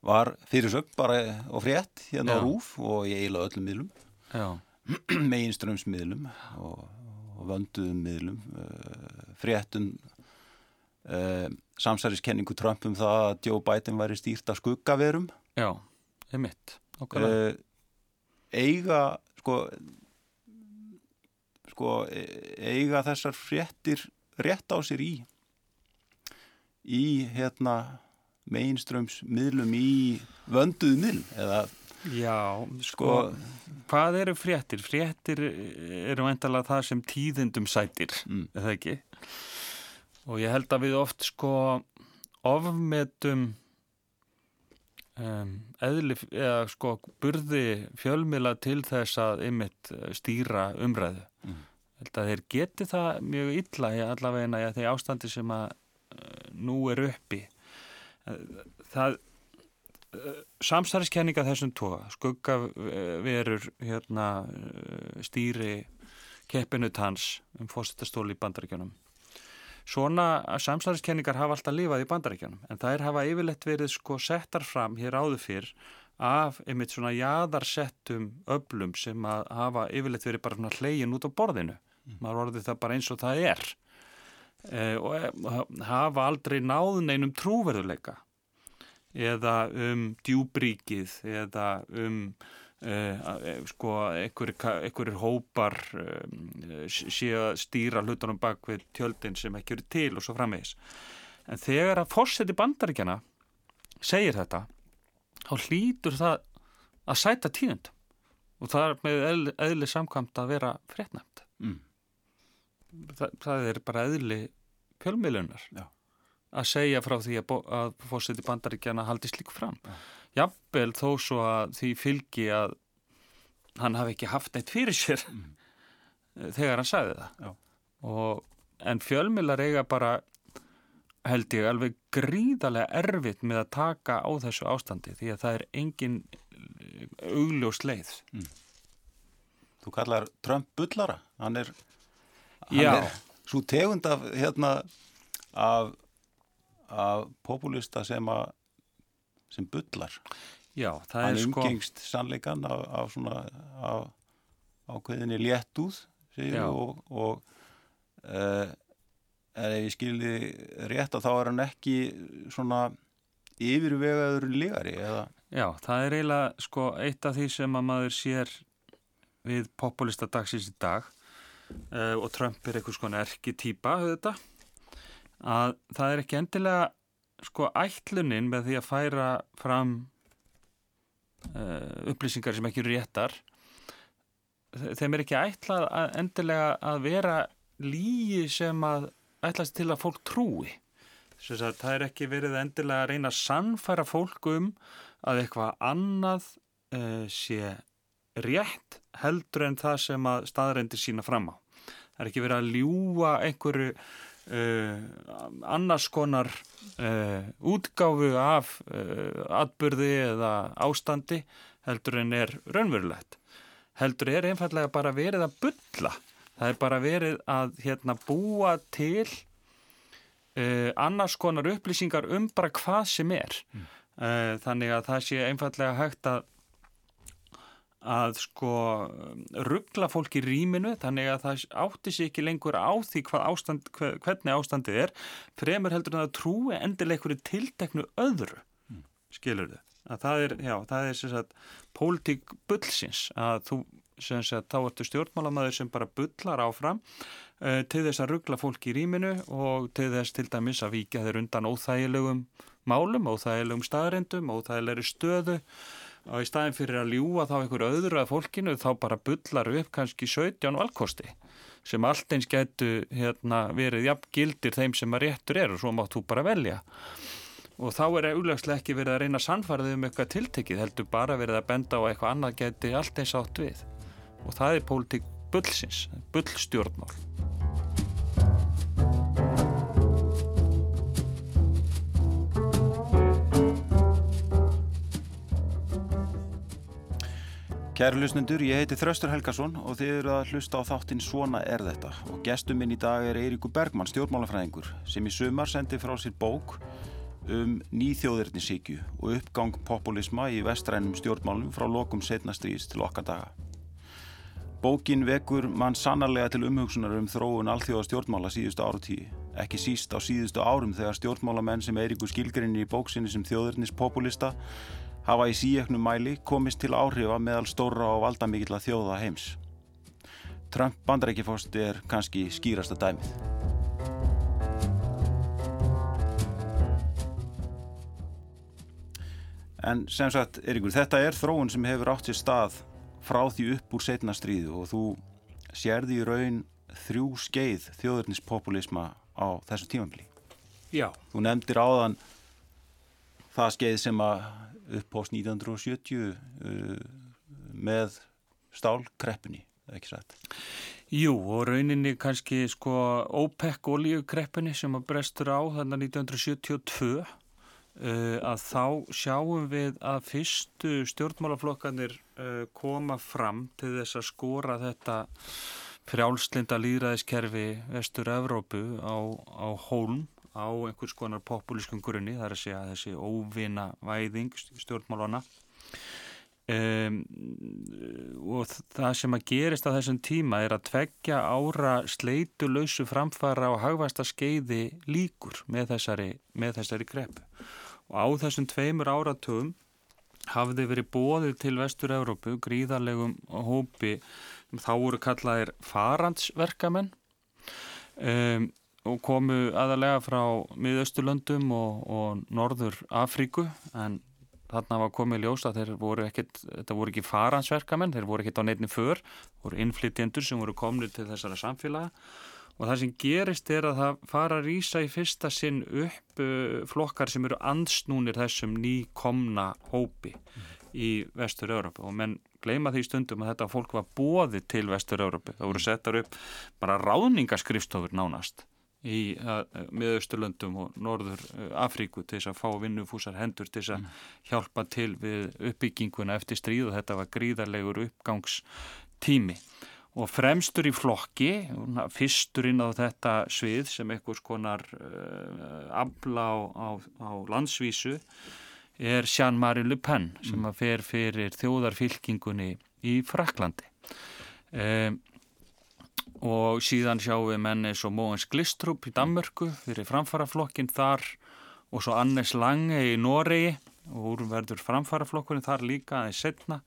var fyrirsögn bara og frétt hérna á Já. rúf og ég eiginlega öllum miðlum [CLEARS THROAT] meginströmsmiðlum og, og vönduðum miðlum uh, fréttum uh, samsæriskenningu Trump um það að Joe Biden væri stýrt af skuggaverum já, er mitt. Uh, eiga sko sko e- eiga þessar fréttir rétt á sér í í hérna meginströmsmiðlum í vönduðum miðlum eða Já, sko, sko hvað eru fréttir? Fréttir eru væntalega það sem tíðindum sætir, mm, það ekki? Og ég held að við oft sko ofmetum um, eðli, eða sko burði fjölmila til þess að ymmit stýra umræðu. Mm. Held að þeir geti það mjög illa í allavegina í því ástandi sem að uh, nú er uppi. Eh, Það samstarfskenninga þessum tóa, skuggaverur hérna, eh, stýri keppinut hans um fórsettastóli í bandaríkjunum. Svona samstarfskenningar hafa alltaf lifað í bandaríkjunum en þær hafa yfirleitt verið sko settar fram hér áður fyrr af einmitt svona jaðarsettum öblum sem að hafa yfirleitt verið bara svona hlegin út á borðinu. Maður orðið það bara eins og það er e, og e, hafa aldrei náðun einum trúverðuleika eða um djúbríkið eða um uh, sko einhverjir hópar um, sé að stýra hlutunum bak við tjöldin sem ekki eru til og svo framvegis. En þegar að fórseti bandaríkjana segir þetta, þá hlýtur það að sæta tíðund og það er með eðli, eðli samkvæmt að vera fréttnæmt. mm, Þa, það er bara eðli fjölmiðlunar að segja frá því að, að fórseti bandaríkjana haldi slíku fram. Jafnvel þó svo að því fylgi að hann hafi ekki haft neitt fyrir sér Mm. [LAUGHS] þegar hann sagði það. Og, en fjölmiðlar eiga bara held ég alveg gríðarlega erfitt með að taka á þessu ástandi því að það er engin eh, augljós leið. þú kallar Trump bullara hann er, hann er svo tegund af hérna af, af populista sem að sem bullar Já, það hann er sko... umgengst sannleikan af, af svona ákveðinni léttúð segir, Já. við, og, og uh, en ef ég skilði rétt að þá er hann ekki svona yfirvegaður lígari eða Já, það er eiginlega sko eitt af því sem að maður sér við populista dagsins í dag uh, og Trump er einhvers konar erki þetta, að það er ekki endilega sko ætlunin með því að færa fram uh, upplýsingar sem ekki eru réttar þe- þeim er ekki ætlað að endilega að vera lígi sem að ætlast til að fólk trúi Þess að það er ekki verið endilega að reyna að sannfæra fólk um að eitthvað annað uh, sé rétt heldur en það sem að staðrendir sína fram á. Það er ekki verið að ljúa einhverju uh, annars konar uh, útgáfu af uh, atbyrði eða ástandi heldur en er raunverulegt. Heldur er einfallega bara verið að bulla. Það er bara verið að hérna, búa til annars konar upplýsingar um bara hvað sem er. Uh, þannig að það sé einfallega hægt að að sko ruggla fólk í rýminu þannig að það átti sig ekki lengur á því ástand, hvernig ástandið er fremur heldur en að trúi einhverju tilteknu öðru. Skilur þau að það er, já, það er sem sagt pólitík bullsins að þú sagt, þá ertu stjórnmálamæður sem bara bullar áfram uh, til þess að ruggla fólk í rýminu og til þess til dæmis að vika þeir undan óþægilegum málum, óþægilegum staðrendum, óþægilegri stöðu og í staðin fyrir að ljúa þá einhver öðru að fólkinu þá bara bullar upp kannski 17 valkosti sem allt eins getur hérna, verið jafn gildir þeim sem að réttur er og svo mátt þú bara velja. Og þá er auðvitaðslega ekki verið að reyna sannfarðið um eitthvað tiltekið heldur bara verið að benda á eitthvað annað geti allt eins átt við. Og það er pólitík bullsins, bullstjórnmál Kæru lusnendur, ég heiti Þraustur Helgason og þið eru að hlusta á þáttinn Svona er þetta og gestum minn í dag er Eiríku Bergmann, stjórnmálafræðingur sem í sumar sendi frá sér bók um nýþjóðirnisíkju og uppgang populisma í vestrænum stjórnmálum frá lokum setna stríðs til okkar daga. Bókin vekur mann sannarlega til umhugsunar um þróun alþjóða stjórnmála síðustu árutíi, ekki síst á síðustu árum þegar stjórnmálamenn sem Eiríku skilgrinni í bóksinni sem þjóðirnispopulista hafa í síeknum mæli komist til áhrifa meðal stóra og valdamikilla þjóða heims. Trump bandarækifósti er kannski skýrasta dæmið. En sem sagt, Eiríkur, þetta er þróun sem hefur átt sér stað frá því upp úr setna stríðu og þú sérði í raun þrjú skeið þjóðurnispopulisma á þessu tímafili. Já. Þú nefndir áðan það skeið sem að upp á 1970 uh, með stálkreppunni, ekki satt? Jú, og rauninni kannski sko OPEC olíukreppunni sem að brestur á þarna 1972 uh, að þá sjáum við að fyrstu stjórnmálaflokkanir uh, koma fram til þess að skora þetta frjálslinda líðræðiskerfi vestur Evrópu á, á hólm á einhvers konar populískum grunni, það er að segja þessi óvina væðing stjórnmálana um, og það sem að gerist á þessum tíma er að tveggja ára sleitulausu framfara og hagvæsta skeiði líkur með þessari, með þessari grepp og á þessum tveimur áratugum hafði verið bóðið til Vestur-Európu gríðarlegum hópi þá voru kallaðir farandsverkamenn. Um, og komu aðalega frá miðausturlöndum og, og norður Afríku en þarna var komið ljós að þeir voru ekkit, þetta voru ekki faransverkamenn, þeir voru ekkit á neittni för, voru innflytjendur sem voru komnið til þessara samfélaga. Og það sem gerist er að það fara að rýsa í fyrsta sinn upp uh, flokkar sem eru ansnúnir þessum nýkomna hópi mm. í Vestur-Európa og menn gleima því stundum að þetta fólk var bóðið til Vestur-Európa, það voru settar upp bara ráðningaskrifstofur nánast í miðausturlöndum og norður Afríku til þess að fá vinnufúsar hendur til þess að mm. hjálpa til við uppbygginguna eftir stríð og þetta var gríðarlegur uppgangstími og fremstur í flokki fyrstur inn á þetta svið sem einhvers konar uh, afla á, á, á landsvísu er Jean-Marie Le Pen sem mm. að fer fyrir þjóðarfylkingunni í Fraklandi um, og síðan sjáum við menni svo Móens Glistrup í Danmörku fyrir framfaraflokkin þar og svo Annes Lange í Noregi og úr verður framfaraflokkurinn þar líka aðeins setna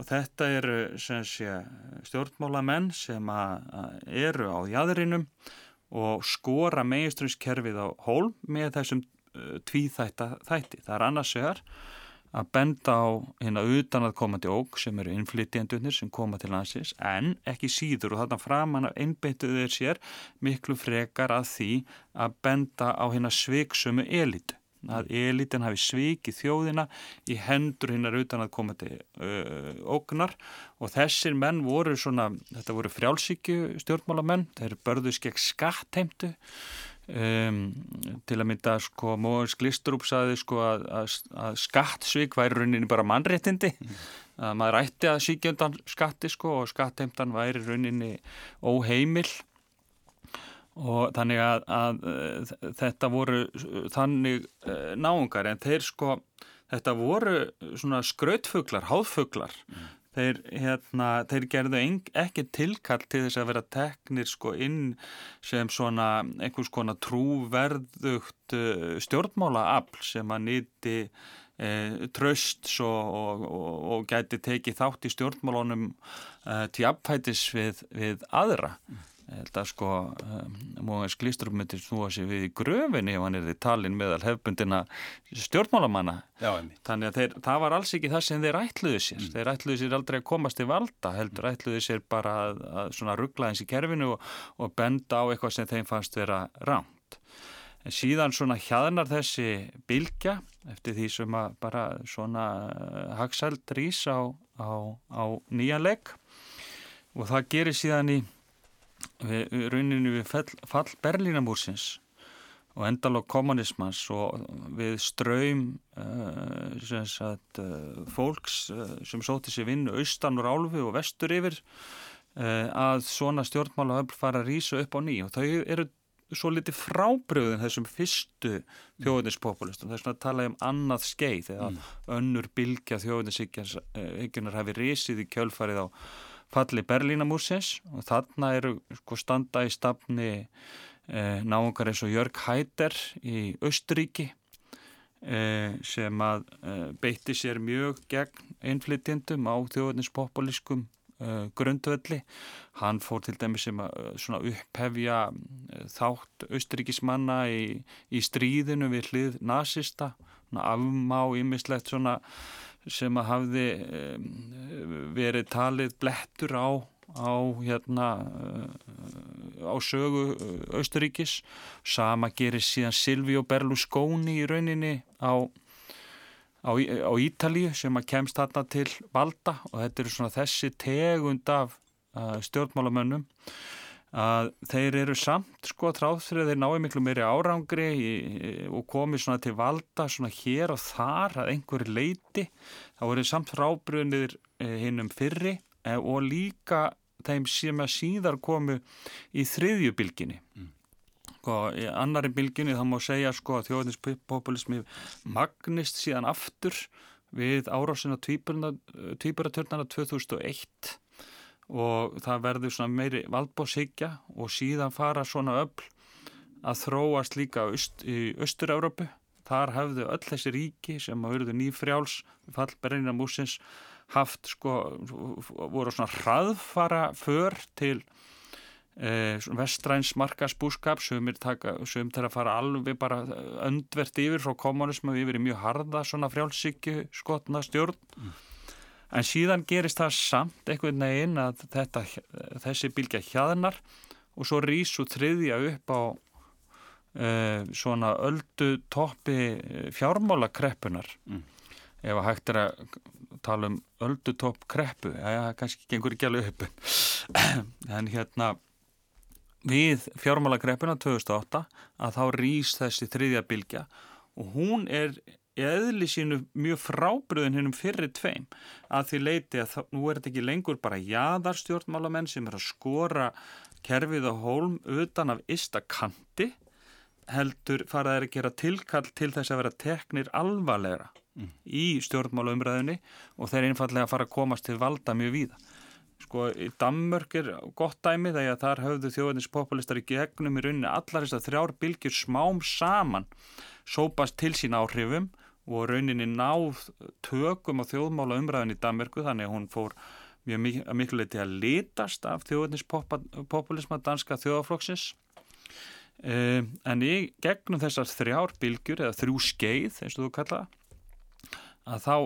og þetta eru stjórnmálamenn sem eru á jæðrinum og skora megistrumskerfið á hól með þessum uh, tvíþætti. Það er annars vegar að benda á hérna utanaðkomandi óg sem eru innflytjandunir sem koma til landsins en ekki síður og þarna framan af einbeituður sér miklu frekar að því að benda á hérna sveiksömu elitu að elitin hafi svikið þjóðina í hendur hinnar utanaðkomandi uh, ógnar og þessir menn voru svona, þetta voru frjálsíkju stjórnmálamenn, þeir börðu skegg skattheimtu Um, til að mynda sko Móins Glistrup saði sko að, að, að skattsvík væri rauninni bara mannréttindi. Mm. að maður ætti að síkja undan skatti sko og skattheimtan væri rauninni óheimil. Og þannig að, að þetta voru þannig uh, náungar. En þeir sko þetta voru svona skrautfuglar, háðfuglar. Mm þeir, hérna, þeir gerðu ekki tilkall til þess að vera teknir sko inn sem svona einhvers konar trúverðugt uh, stjórnmálaafl sem að nýti e, trösts og, og, og, og gæti tekið þátt í stjórnmálunum e, til apfætis við, við aðra. Mm. Þetta sko, um, Móðans Glístrup myndir snúa sér við í gröfinni ef hann er því talin meðal hefbundina stjórnmálamanna. Já, Þannig að þeir, það var alls ekki það sem þeir ætluðu sér. Mm. Þeir ætluðu sér aldrei að komast í valda, heldur ætluðu sér bara að, að svona ruggla eins í kerfinu og, og benda á eitthvað sem þeim fannst vera rámt. En síðan svona hjaðnar þessi bilgja eftir því sem að bara svona uh, hagsald rís á, á, á nýjanlegg og það gerir síðan í við rauninu við fall, fall Berlínamúrsins og endalók kommunismans og við ströym uh, sagt, uh, fólks uh, sem sóti sér vinnu austan úr álfi og vestur yfir að svona stjórnmála höfn fara að rýsa upp á ný og þau eru svo litið frábröðin þessum fyrstu þjóðuninspopulistum þess að tala um annað skeið eða mm. önnur bilgja þjóðuninshyggjunar hafi risið í kjölfarið á falli Berlínamúsins og þarna eru sko standa í stafni eh, náungar eins og Jörg Hæder í Östuríki eh, sem að eh, beitti sér mjög gegn einflytjendum á þjóðnispopulískum eh, grundvelli. Hann fór til dæmi sem að eh, upphefja eh, þátt Östuríkismanna í, í stríðinu við hlið nazista, afmá ímislegt svona sem að hafði verið talið blettur á, á, hérna, eh, á sögu Östuríkis. Sama gerir síðan Silvio Berlusconi í rauninni á, á, Ítalíu sem að kemst þarna til valda og þetta eru svona þessi tegund af uh, stjórnmálamönnum að þeir eru samt sko tráðfrið þeir náðu miklu meiri árangri í, og komið svona til valda svona hér og þar að einhverju leiti þá eru samt rábrunir eh, hinnum fyrri eh, og líka þeim sem að síðar komu í þriðju bylginni mm. sko í annari bylginni þá má segja sko að þjóðnispopulismi magnist síðan aftur við árásina tvíburatörnana 2001 og það verður svona meiri valdbóðshyggja og síðan fara svona öll að þróast líka öst, í Östur-Európu. Þar hefðu öll þessi ríki sem að verður nýfrjáls fallberðina músins haft sko, voru svona hraðfara för til eh, vestræns markasbúskap sem er til að fara alveg bara öndvert yfir frá kommunismu yfir í mjög harða svona frjálsíkju skotna stjórn. Mm En síðan gerist það samt einhvern veginn að þetta, þessi bylgja hjaðnar og svo rísu þriðja upp á uh, svona öldu toppi e, fjármálakreppunar. Mm. Ef að hægt er að tala um öldu topp kreppu, já, já, kannski ekki alveg upp. [CLEARS THROAT] en hérna við fjármálakreppuna 2008 að þá rís þessi þriðja bylgja og hún er eðli sínu mjög frábriðin hennum fyrri tveim að því leiti að það, nú er þetta ekki lengur bara jæðarstjórnmálamenn sem er að skora kerfið á hólm utan af istakanti heldur faraðir að gera tilkall til þess að vera teknir alvarlegra mm. í stjórnmálaumræðinni og þeir einfallega fara að komast til valda mjög víða. Sko í Dammörk er gott dæmi þegar þar höfðu þjóðinnispopulistar í gegnum í rauninni allar þess að þrjár bylgjur smám saman sópast til sín áhrifum og rauninni náð tökum á þjóðmála umræðin í Danmarku þannig að hún fór mjög miklu leiti að litast af þjóðnispopulisma danska þjóðaflokksins eh, en í gegnum þessar þrjár bylgjur eða þrjú skeið eins og þú kalla að þá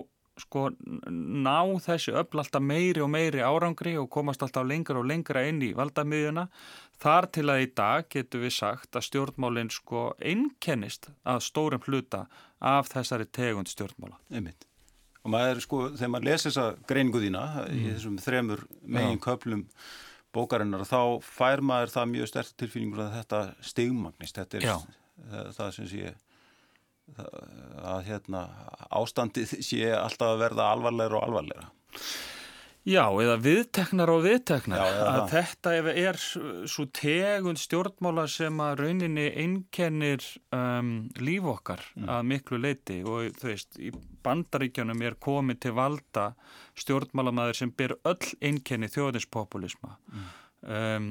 sko ná þessi öll alltaf meiri og meiri árangri og komast alltaf lengra og lengra inn í valdamiðjuna þar til að í dag getur við sagt að stjórnmálinn sko einkennist að stórum hluta af þessari tegund stjórnmála. Einmitt. Og maður sko, þegar maður lesa þessa greiningu þína mm. í þessum þremur megin köplum bókarinnar þá fær maður það mjög sterk tilfýningur að þetta stigmagnist, þetta er það, það sem sé að hérna, ástandið sé alltaf að verða alvarleira og alvarleira. Já, eða viðteknar og viðteknar. Já, að það. þetta er svo tegund stjórnmála sem að rauninni einkennir um, líf okkar mm. að miklu leiti og þú veist, í bandaríkjanum er komið til valda stjórnmálamæður sem ber öll einkenni þjóðinspopulisma. Mm. Um,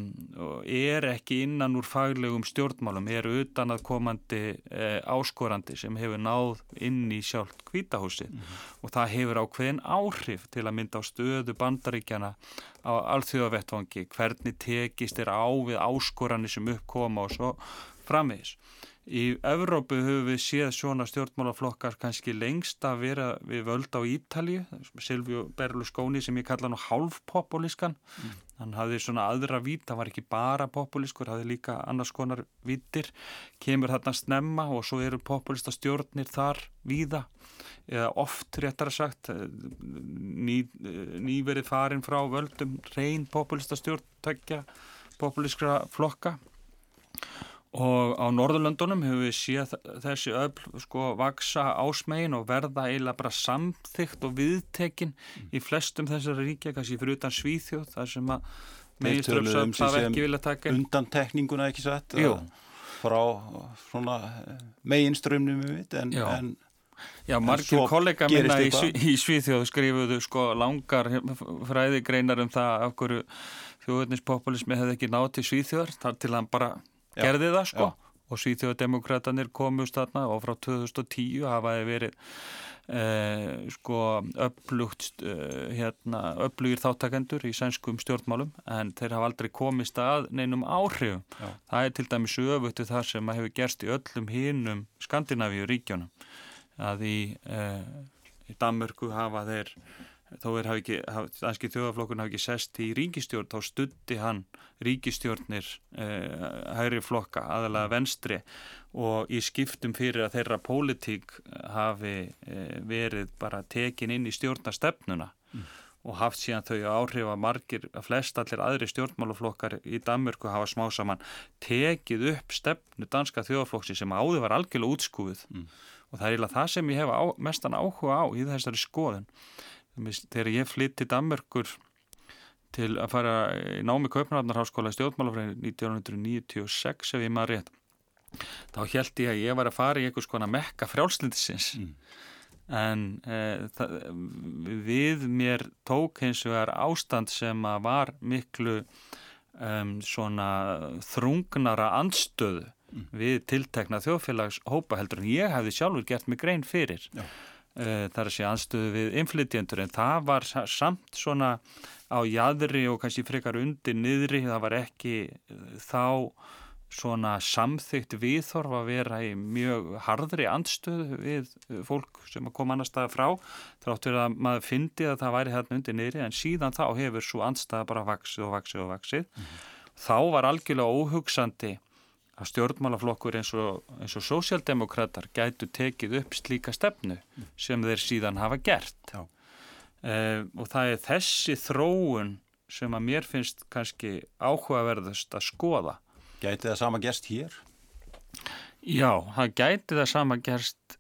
er ekki innan úr faglegum stjórnmálum, er utan að komandi eh, áskorandi sem hefur náð inn í sjálft kvítahúsi mm -hmm. og það hefur ákveðin áhrif til að mynda á stöðu bandaríkjana á alþjóðavettvangi, hvernig tekist er á við áskorani sem uppkoma og svo framvegis. Í Evrópu höfum við séð svona stjórnmálaflokkar kannski lengst að vera við völd á Ítalju, Silvio Berlusconi sem ég kalla nú hálfpopulískan, mm. Hann hafði svona aðra vít, hann var ekki bara populískur, hafði líka annars konar vítir, kemur þarna snemma og svo eru populista stjórnir þar víða, eða oft réttar að sagt, ný, nýverið farin frá völdum reyn populista stjórn, tökja populískra flokka og á Norðurlöndunum hefur við séð þessi öll sko vaksa ásmegin og verða eiginlega bara samþygt og viðtekin mm. í flestum þessari ríkja, kannski fyrir utan Svíþjóð þar sem að meginströmsöfn það ekki vilja taka undan tekninguna ekki satt? Frá svona eh, meginströmnum en, en Já, margir kollega minna í, í Svíþjóð skrifuðu sko langar fræðigreinar um það af hverju þjóðurnispopulismi hefði ekki nátt til Svíþjóðar þar til hann bara gerði það sko já. og Svíþjóðdemokratanir komust þarna og frá 2010 hafaði verið eh, sko upplugt eh, hérna, upplugir þáttakendur í sænskum stjórnmálum en þeir hafa aldrei komist að neinum áhrifum. Já. Það er til dæmis öfutu þar sem að hefur gerst í öllum hinnum Skandinavíu ríkjónum að í, eh, í Danmörku hafa þeir þó er hafi ekki, danski þjóðaflokkun hafi ekki sest í ríkistjórn, þá stutti hann ríkistjórnir eh, hægri flokka, aðalega venstri og í skiptum fyrir að þeirra pólitík hafi eh, verið bara tekin inn í stjórnastefnuna mm. og haft síðan þau áhrif að margir, að flest allir aðri stjórnmáluflokkar í Danmörku hafa smá saman tekið upp stefnu danska þjóðaflokksi sem áður var algjörlega útskúið mm. og það er eiginlega það sem ég hef á, mestan áhuga á í þessari skoðun þegar ég flytt til Danmörkur til að fara í námi Kaupnarháskóla í stjórnmálafræðin 1996 ef ég maður rétt þá held ég að ég var að fara í einhvers konar mekka frjálslindisins mm. en e, við mér tók eins og er ástand sem að var miklu um, svona þrungnara andstöðu mm. við tiltekna þjóðfélags hópa heldur en ég hefði sjálfur gert mig grein fyrir Já þar að sé anstöðu við inflytjendur en það var samt svona á jæðri og kannski frekar undir niðri, það var ekki eh, þá svona samþygt viðþorf að vera í mjög hardri anstöðu við fólk sem að koma annar staða frá þráttur að maður fyndi að það væri hérna undir niðri en síðan þá hefur svo andstaða bara vaksið og vaksið og vaksið mm -hmm. þá var algjörlega óhugsandi að stjórnmálaflokkur eins og, eins og sósjaldemokrater gætu tekið upp slíka stefnu sem þeir síðan hafa gert. Uh, og það er þessi þróun sem að mér finnst kannski áhugaverðust að skoða. Gæti það sama gerst hér? Já, það gæti það sama gerst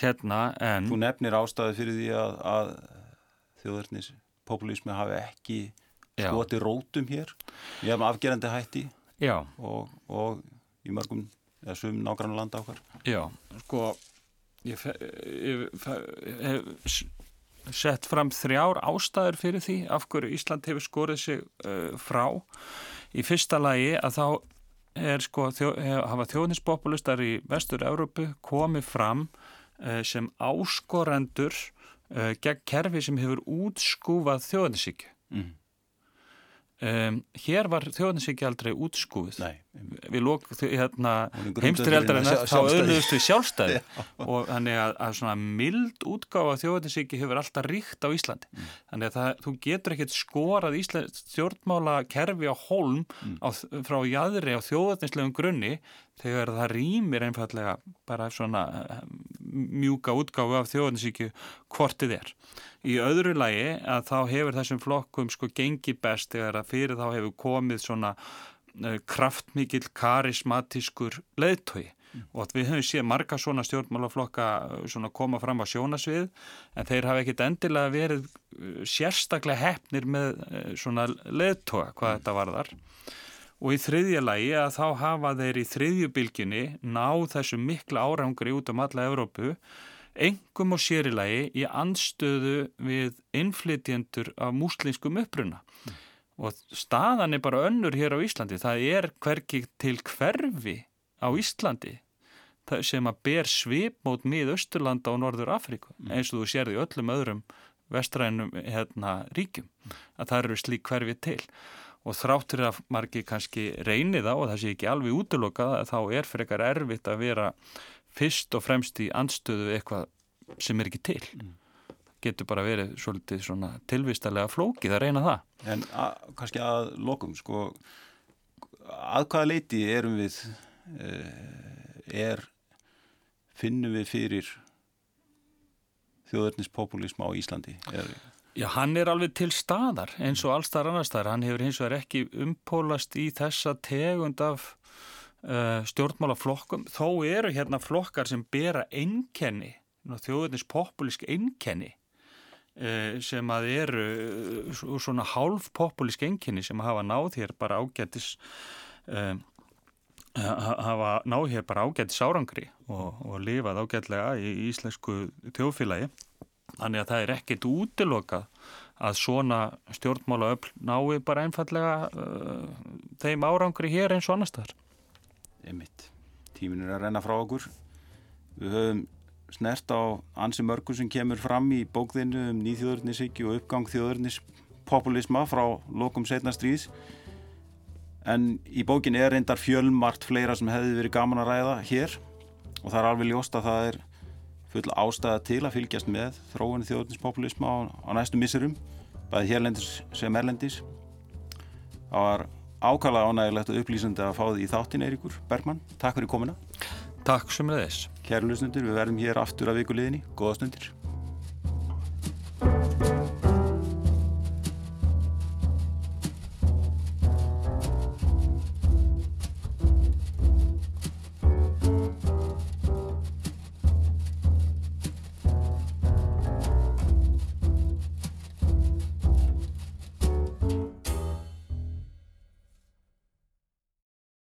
hérna en Þú nefnir ástæði fyrir því að, að þjóðurnis populísmi hafi ekki skoti rótum hér ég hef afgerandi hætti. Og, og í mörgum eða sum nágrann landa okkar? Já, sko ég hef sett fram þrjár ástæður fyrir því af hverju Ísland hefur skorið sig uh, frá. Í fyrsta lagi að þá er sko þjó, hafa þjóðninspopulistar í vestur-Európu komið fram uh, sem áskorendur uh, gegn kerfi sem hefur útskúfað þjóðninsík mm. Um, hér var þjóðninsvíki aldrei útskúið við lók hérna, heimstyrjaldarinnar þá auðvist við sjálfstæði. [LAUGHS] Og þannig að, að svona mild útgáfa þjóðninsvíki hefur alltaf ríkt á Íslandi. Mm. þannig að það, þú getur ekkert skorað Ísland stjórnmála kerfi á holm mm. á, frá jæðri á þjóðninslegum grunni þegar það rýmir einfallega bara svona eh, mjúka útgáfu af þjóðninsvíki hvortið er. Í öðru lagi að þá hefur þessum flokkum sko gengi best þegar að fyrir þá hefur komið svona kraftmikil karismatískur leðtói mm. og við höfum séð marga svona stjórnmálaflokka eh, svona koma fram á sjónasvið en þeir hafa ekkit endilega verið uh, sérstaklega hefnir með svona leðtóa hvað mm. þetta varðar. Og í þriðja lagi að þá hafa þeir í þriðjubilginni náð þessu mikla árangri út um alla Evrópu engum og sérilagi í anstöðu við innflytjendur af múslinskum uppruna mm. Og staðan er bara önnur hér á Íslandi. Það er hverki til hverfi á Íslandi sem að ber svip mót mið Östurlanda og Norður Afríku mm. eins og þú sérði öllum öðrum vestrænum hérna, ríkjum að það eru slík hverfi til og þráttur að margi kannski reyni þá og það sé ekki alveg útlokað þá er frekar erfitt að vera fyrst og fremst í andstöðu eitthvað sem er ekki til mm. Getur bara verið svolítið svona tilvistalega flókið að reyna það En að, kannski að lokum sko að hvaða leiti erum við er finnum við fyrir þjóðurnispopulism á Íslandi er Já, hann er alveg til staðar eins og allstar annar staðar. Hann hefur hins vegar ekki umpólast í þessa tegund af uh, stjórnmálaflokkum. Þó eru hérna flokkar sem bera einkenni, þjóðurnins populísk einkenni uh, sem að eru uh, svona hálf populísk einkenni sem hafa náð hér bara ágættis uh, hafa náð hér bara ágættis árangri og, og lifað ágætlega í íslensku þjóðfélagi Þannig að það er ekkit útilokað að svona stjórnmála öll nái bara einfallega uh, þeim árangri hér eins og annar staðar. Einmitt. Tímin er að renna frá okkur. Við höfum snert á ansi mörgu sem kemur fram í bókðinu um nýþjóðurnisíki og uppgang þjóðurnispopulisma frá lokum setna stríðs. En í bókin er reyndar fjölmart fleira sem hefði verið gaman að ræða hér og það er alveg ljóst að það er full ástæða til að fylgjast með þróinu þjóðninspopulisma á, á næstu missurum, bæði hérlendis sem erlendis. Það var ákvæmlega ánægilegt og upplýsandi að fá því í þáttin Eiríkur Bergman. Takk fyrir komina. Takk sem er þess. Kæru lusnundur, við verðum hér aftur að vikuleginni. Góða stundir.